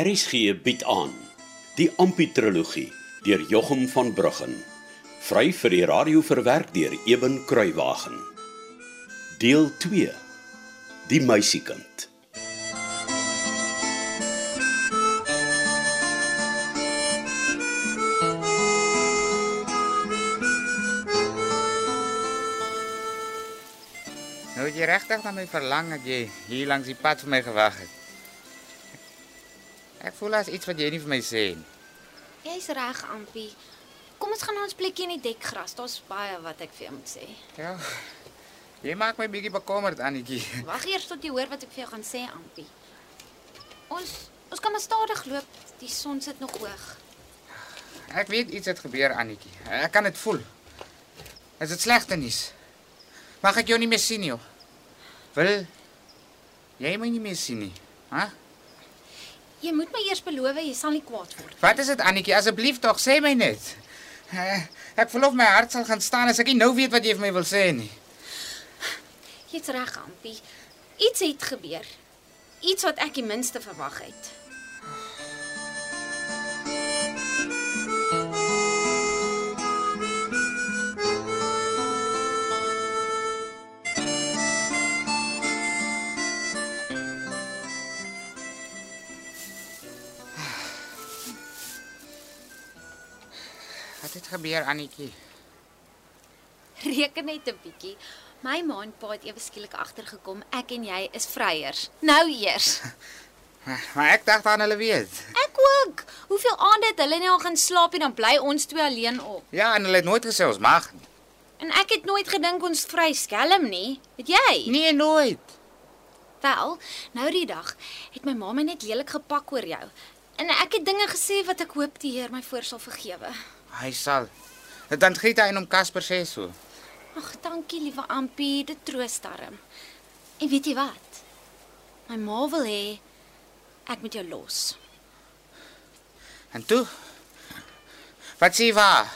RSG bied aan die Amputrologie deur Jochum van Bruggen. Vry vir die radio verwerk deur Eben Kruiwagen. Deel 2. Die meisiekind. Nou jy regtig na my verlang dat jy hier langs die pad vir my gewag het. Voel as iets wat jy nie vir my sê nie. Jy's reg, Ampie. Kom ons gaan na ons plekkie in die dekgras. Daar's baie wat ek vir jou moet sê. Ja. Jy maak my bietjie bekommerd, Annetjie. Wag eers tot jy hoor wat ek vir jou gaan sê, Ampie. Ons ons kan maar stadig loop. Die son sit nog hoog. Ek weet iets het gebeur, Annetjie. Ek kan dit voel. Is dit slegte nuus? Mag ek jou nie meer sien nie? joh? Wil jy my nie meer sien nie? Hæ? Jy moet my eers beloof jy sal nie kwaad word. Wat is dit, Annetjie? Asseblief tog, sê my net. Eh, Ek voel of my hart sal gaan staan as ek nie nou weet wat jy vir my wil sê nie. Jy's reg, Ampie. Iets het gebeur. Iets wat ek die minste verwag het. Gebeur, Annetjie? Reken net 'n bietjie. My ma en pa het ewe skielik agtergekom ek en jy is vryers. Nou eers. Maar ek dacht aan hulle weet. Ek ook. Hoeveel aande het hulle nie al gaan slaap en dan bly ons twee alleen op. Ja, en hulle het nooit gesê ons mag nie. En ek het nooit gedink ons vry skelm nie. Het jy? Nee, nooit. Wel, nou die dag het my ma my net lelik gepak oor jou. En ek het dinge gesê wat ek hoop die Heer my voor sal vergewe. Hy sal. Dan giet hy en hom Casper sê so. Ag, dankie liewe Ampie, dit troos darm. En weet jy wat? My ma wil hê ek moet jou los. En toe? Wat sê waar?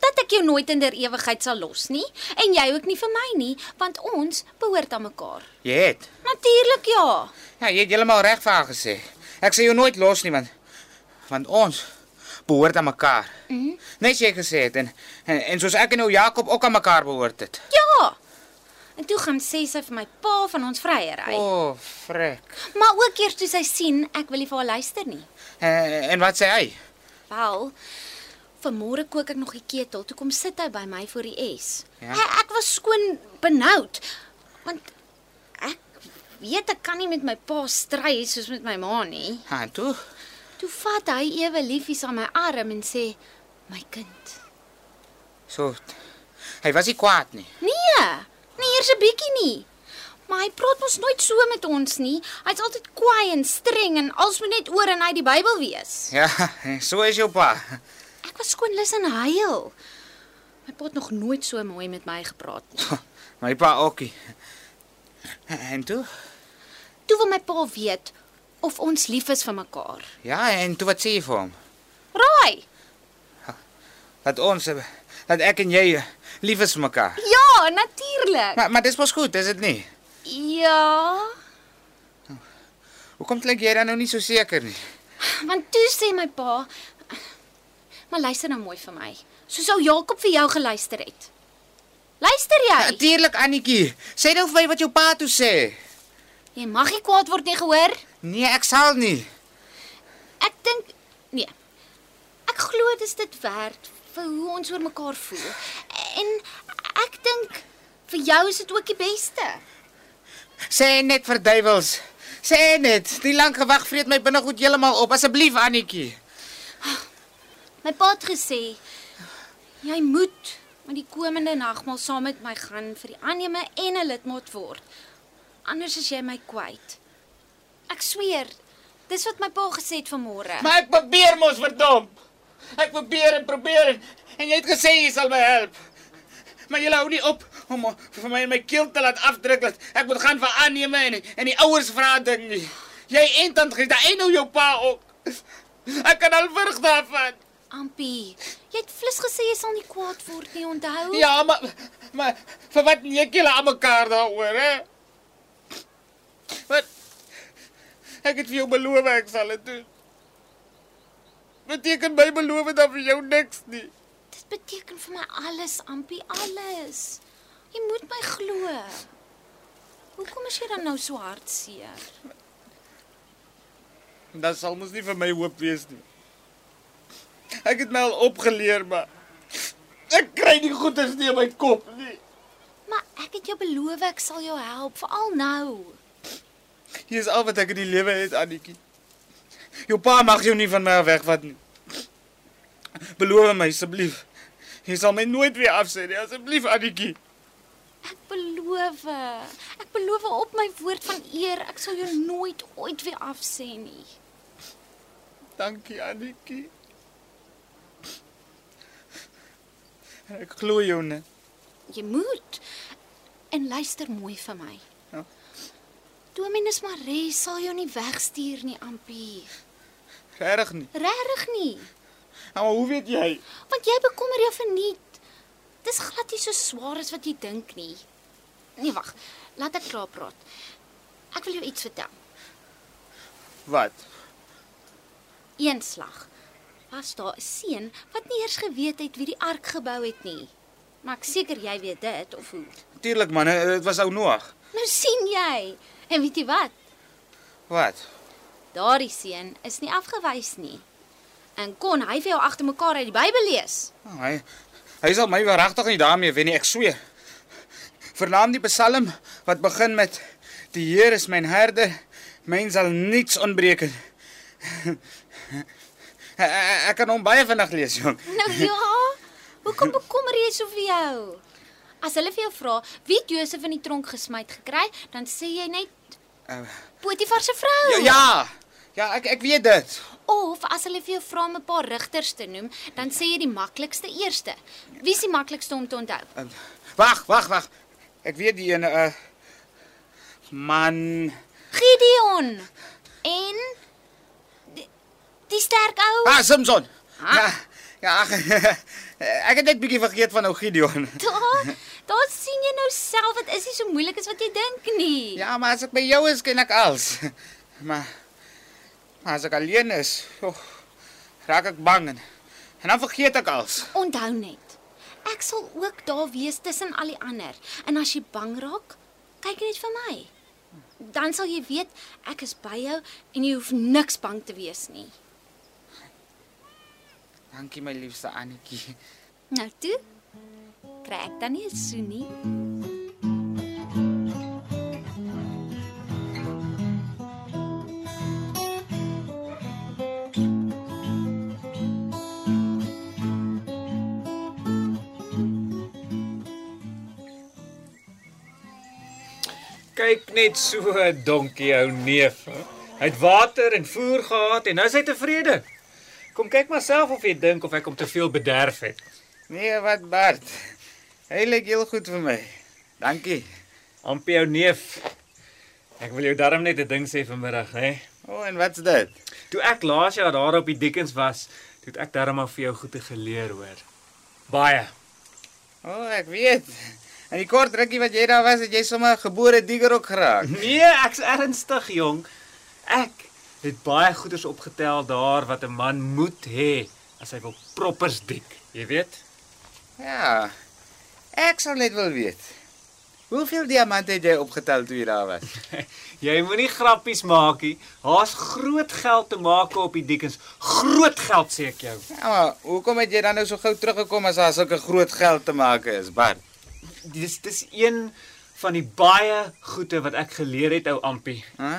Dat ek jou nooit in der ewigheid sal los nie en jy ook nie vir my nie, want ons behoort aan mekaar. Jy het. Natuurlik ja. Ja, jy het heeltemal reg vir haar gesê. Ek sê jou nooit los nie want want ons behoort aan mekaar. Mm Net jy gesê het en, en en soos ek en jou Jakob ook aan mekaar behoort het. Ja. En toe gaan sê sy vir my pa van ons vryery. O, oh, frek. Maar ook eers toe sy sien ek wil nie vir haar luister nie. En, en wat sê hy? Wel, vanmôre kook ek nog die ketel. Toe kom sit hy by my voor die S. Ja? Hy, ek was skoon benoud want ek weet ek kan nie met my pa stry soos met my ma nie. Ha, en toe? Toe vat hy ewe liefies aan my arm en sê: "My kind." So. Hy was nie kwaad nie. Nee, nie eers 'n bietjie nie. Maar hy praat mos nooit so met ons nie. Hy's altyd kwaai en streng en als moet net oor en uit die Bybel wees. Ja, so is jou pa. Ek was skoon lus en huil. My pa het nog nooit so mooi met my gepraat nie. My pa ookie. En toe? Toe wil my pa weet of ons lief is vir mekaar. Ja, en toe wat sê jy vir hom? Raai. Dat ons dat ek en jy lief is vir mekaar. Ja, natuurlik. Maar maar dis mos goed, is dit nie? Ja, Hoekom klink jy dan nou nie so seker nie? want toe sê my pa, maar luister nou mooi vir my. Soos ou Jakob vir jou geluister het. Luister jy? Natuurlik Annetjie. Sê nou vir my wat jou pa toe sê. Jy mag nie kwaad word nie, gehoor? Nee, ek sal nie. Ek dink nee. Ek glo dis dit werd vir hoe ons oor mekaar voel. En ek dink vir jou is dit ook die beste. Sê net vir duiwels. Sê net, die lang gewag vreet my binnegoed heeltemal op. Asseblief Annetjie. My pa het gesê jy moet met die komende nagmaal saam met my gaan vir die aanneme en 'n lidmaat word. Anders is jy my kwyt. Ek sweer, dis wat my pa gesê het vanmôre. Maar ek probeer mos verdom. Ek probeer en probeer en, en jy het gesê jy sal my help. Maar jy hou nie op om vir my my keel te laat afdruk dat ek moet gaan vir aanneme en en die ouers vra ding nie. Jy en tant Grieta en nou jou pa ook. Ek kan al verg daarvan. Ampie, jy het flis gesê jy sal nie kwaad word nie, onthou? Ja, maar maar vir wat neek julle aan mekaar daaroor, hè? Wat Ek het vir jou beloof ek sal dit doen. beteken my beloof dan vir jou niks nie. Dit beteken vir my alles, Ampie, alles. Jy moet my glo. Hoekom is jy dan nou so hartseer? Dan sal mos nie vir my hoop wees nie. Ek het my al opgeleer, maar ek kry nie goeders nie in my kop nie. Maar ek het jou beloof ek sal jou help, veral nou. Hier is al wat ek in die lewe het, Annetjie. Jou pa mag jou nie van my wegvat nie. Beloof my asseblief. Jy sal my nooit weer afsê nie, asseblief Annetjie. Ek beloof. Ek beloof op my woord van eer, ek sal jou nooit ooit weer afsê nie. Dankie Annetjie. Ek glo jou net. Jy moet en luister mooi vir my. Dominus Marie sal jou nie wegstuur nie, Ampie. Regtig nie. Regtig nie, Nou, maar hoe weet jy? want jy bekommer jou verniet. Dis glad nie so swaar as wat jy dink nie. Nee, wag. Laat ek klaar praat. Ek wil jou iets vertel. Wat? Eenslag was daar 'n seun wat nie eers geweet het wie die ark gebou het nie. Maar ek seker jy weet dit of hoe. Tuurlik man, dit was ou Noag. Nou sien jy. En weet jy wat? Wat? Daardie seun is nie afgewys nie. En kon hy vir jou agter mekaar uit die Bybel lees? Oh, hy hy sal my waaragtig nie daarmee wen nie, ek sweer. Vernaam die Psalm wat begin met Die Here is my herder, my sal niets ontbreek. nie." Ek kan hom baie vinnig lees, jong. Nou ja. Hoekom bekommer jy so vir jou? As hulle vir jou vra wie het Josef in die tronk gesmyt gekry, dan sê jy net Uh, Potifar se vrou. ja, ja. Ja, ek ek weet dit. Of as hulle vir jou vra om 'n paar rigters te noem, dan sê jy die maklikste eerste. Wie is die maklikste om te onthou? Uh, Wag, wag, wag. Ek weet die ene uh man. Gideon. En die, die sterk ou. Ah, Samson. Ah. Ja. Ja, ag, ek het net bietjie vergeet van ou Gideon. Daar, daar sien jy nou self, dit is nie so moeilik as wat jy dink nie. Ja, maar as ek by jou is, ken ek alles. Maar, maar as ek alleen is, oh, raak ek bang en, en dan vergeet ek alles. Onthou net. Ek sal ook daar wees tussen al die ander. En as jy bang raak, kyk net vir my. Dan sal jy weet ek is by jou en jy hoef niks bang te wees nie. Dankie my liefste Annetjie. Nou toe. Kry ek dan nie 'n soenie? Kyk net so 'n donkie ou neef. Hy het water en voer gehad en nou is hy tevrede. Kom kyk maar self of jy dink of ek hom te veel bederf het. Nee, wat Bart. Hy lyk heel goed vir my. Dankie. Ampie ou neef. Ek wil jou darm net 'n ding sê vanmiddag, hè. O, oh, en wat's dit? Toe ek laas jaar daar op die Dickens was, het ek darm maar vir jou goeie geleer, hoor. Baie. O, oh, ek weet. En die kort rukkie wat jy daar was, het jy sommer gebore digger ook geraak. Nee, ek's ernstig, jong. Ek het baie goeders opgetel daar wat 'n man moet hê as hy wil proppers dik, jy weet. Ja. Ek sal net wil weet. Hoeveel diamante het jy opgetel toe jy daar was? Jy moenie grappies maak nie. Daar's groot geld te maak op die Dickens. Groot geld sê ek jou. Ja, maar hoekom het jy dan nou so gou teruggekom as daar sulke groot geld te maak is, Bart? Dis dis een van die baie goeie wat ek geleer het ou Ampie. Hæ?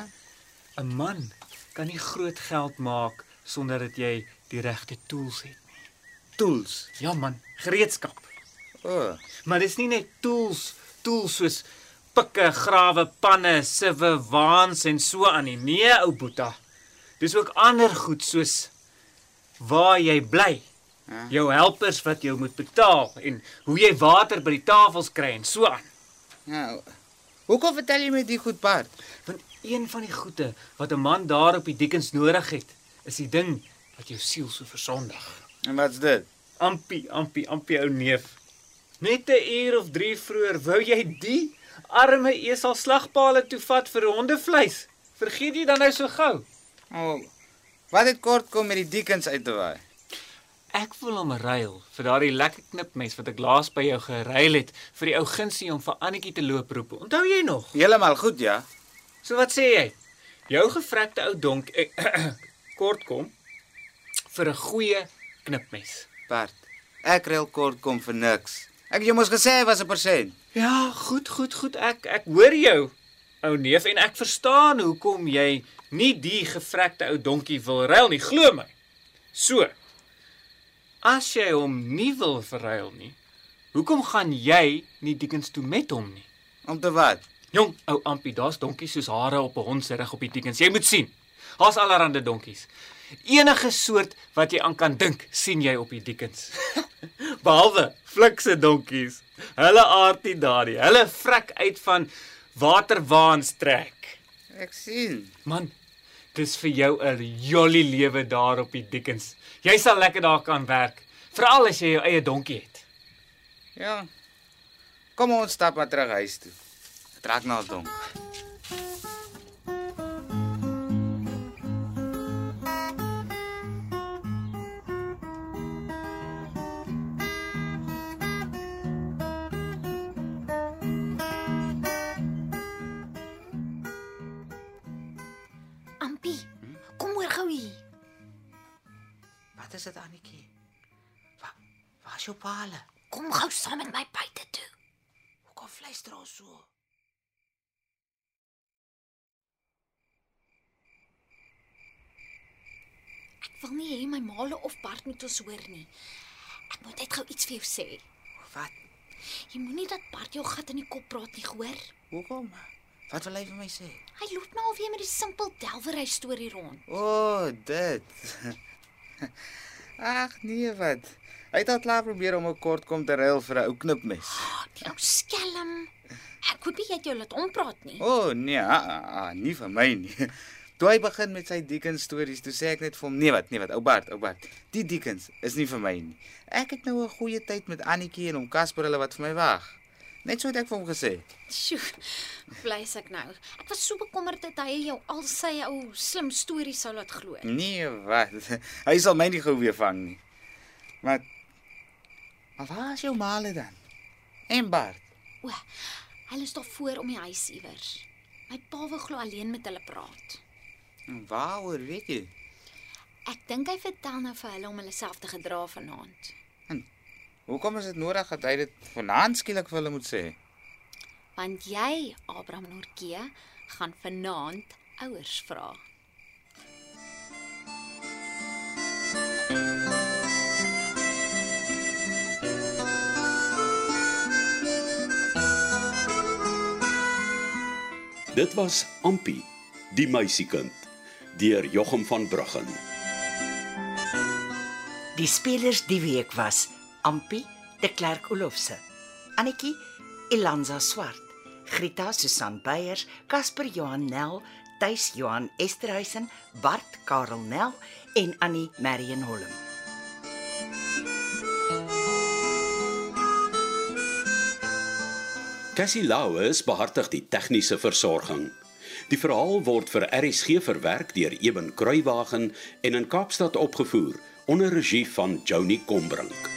'n Man kan nie groot geld maak sonder dat jy die regte tools het. Tools. Ja man, gereedskap. O. Oh. Maar dis nie net tools, tools soos pikke, grawe, panne, siwe, waans en so aan nie. Nee, ou Boeta. Dis ook ander goed soos waar jy bly. Ja. Jou helpers wat jou moet betaal en hoe jy water by die tafels kry en so aan. Ja. Hoekom vertel jy my die goed, Bart? Want een van die goeie wat 'n man daar op die Dickens nodig het, is die ding wat jou siel so versondig. En wat's dit? Ampie, ampie, ampie ou neef. Net 'n uur of 3 vroeër wou jy die arme esel slagpale toe vat vir hondevleis. Vergeet jy dan nou so gou? O. Oh, Wat het kort kom met die diekens uit te waai? Ek wil hom ruil vir daardie lekker knipmes wat ek laas by jou geruil het vir die ou gunsie om vir Annetjie te loop roep. Onthou jy nog? Heeltemal goed, ja. So wat sê jy? Jou gevrekte ou donk ek, kort kom vir 'n goeie knipmes. Bart, ek reël kort kom vir niks. Ek het jou mos gesê was 'n persent. Ja, goed, goed, goed. Ek ek hoor jou, ou neef en ek verstaan hoekom jy nie die gevrekte ou donkie wil ruil nie, glo my. So. As jy hom nie wil verruil nie, hoekom gaan jy nie diekens toe met hom nie? Om te wat? Jong, ou Ampie, daar's donkies soos hare op 'n hond se rug op die diekens. Jy moet sien. Daar's allerlei donkies. Enige soort wat jy aan kan dink, sien jy op die diekens. Behalwe flikse donkies. Hulle aard nie daardie. Hulle vrek uit van waterwaans trek. Ek sien. Man, dis vir jou 'n jolly lewe daar op die diekens. Jy sal lekker daar kan werk, veral as jy jou eie donkie het. Ja. Kom ons stap maar terug huis toe. Dit raak nou al donk. Wat is dit Annetjie? Waar waar's jou paal? Kom gou saam met my buite toe. Hoekom fluister ons so? Ek wil nie hê my maale of Bart moet ons hoor nie. Ek moet net gou iets vir jou sê. Wat? Jy moenie dat Bart jou gat in die kop praat nie, hoor? Hoekom? Wat wil hy vir my sê? Hy loop nou alweer met die simpel delwery storie rond. O, oh, dit. Ag nee, wat? Hy het al klaar probeer om 'n kort kom te ruil vir 'n ou knipmes. Oh, die ou skelm. Ek hoop nie jy het jou laat ompraat nie. O oh, nee, ah, ah, nie vir my nie. Toe hy begin met sy Dickens stories, toe sê ek net vir hom, nee wat, nee wat, ou Bart, ou Bart. Die Dickens is nie vir my nie. Ek het nou 'n goeie tyd met Annetjie en hom Casper hulle wat vir my wag. Net so het ek vir hom gesê. Sjoe. Blys ek nou. Ek was so bekommerd dat hy jou al sy ou slim stories sou laat glo. Nee, wat? Hy sal my nie gou weer vang nie. Maar Maar waar is jou maale dan? En Bart? O, hulle is daar voor om die huis iewers. My pa wil glo alleen met hulle praat. En Waaroor weet jy? Ek dink hy vertel nou vir hulle om hulle self te gedra vanaand. Hoekom is dit nodig dat hy dit vanaand skielik vir hulle moet sê? Want jy, Abraham Norke, gaan vanaand ouers vra. Dit was Ampie, die meisiekind, deur Jochum van Bruggen. Die spelers die week was Ampi de Klerk Olofse, Annetjie Elanza Swart, Grita Susan Beyers, Casper Johan Nel, Tuis Johan Esterhuizen, Bart Karel Nel en Annie Marion Holm. Cassie Lauers behartig die tegniese versorging. Die verhaal word vir RSG verwerk deur Eben Kruiwagen en in Kaapstad opgevoer onder regie van Joni Combrink.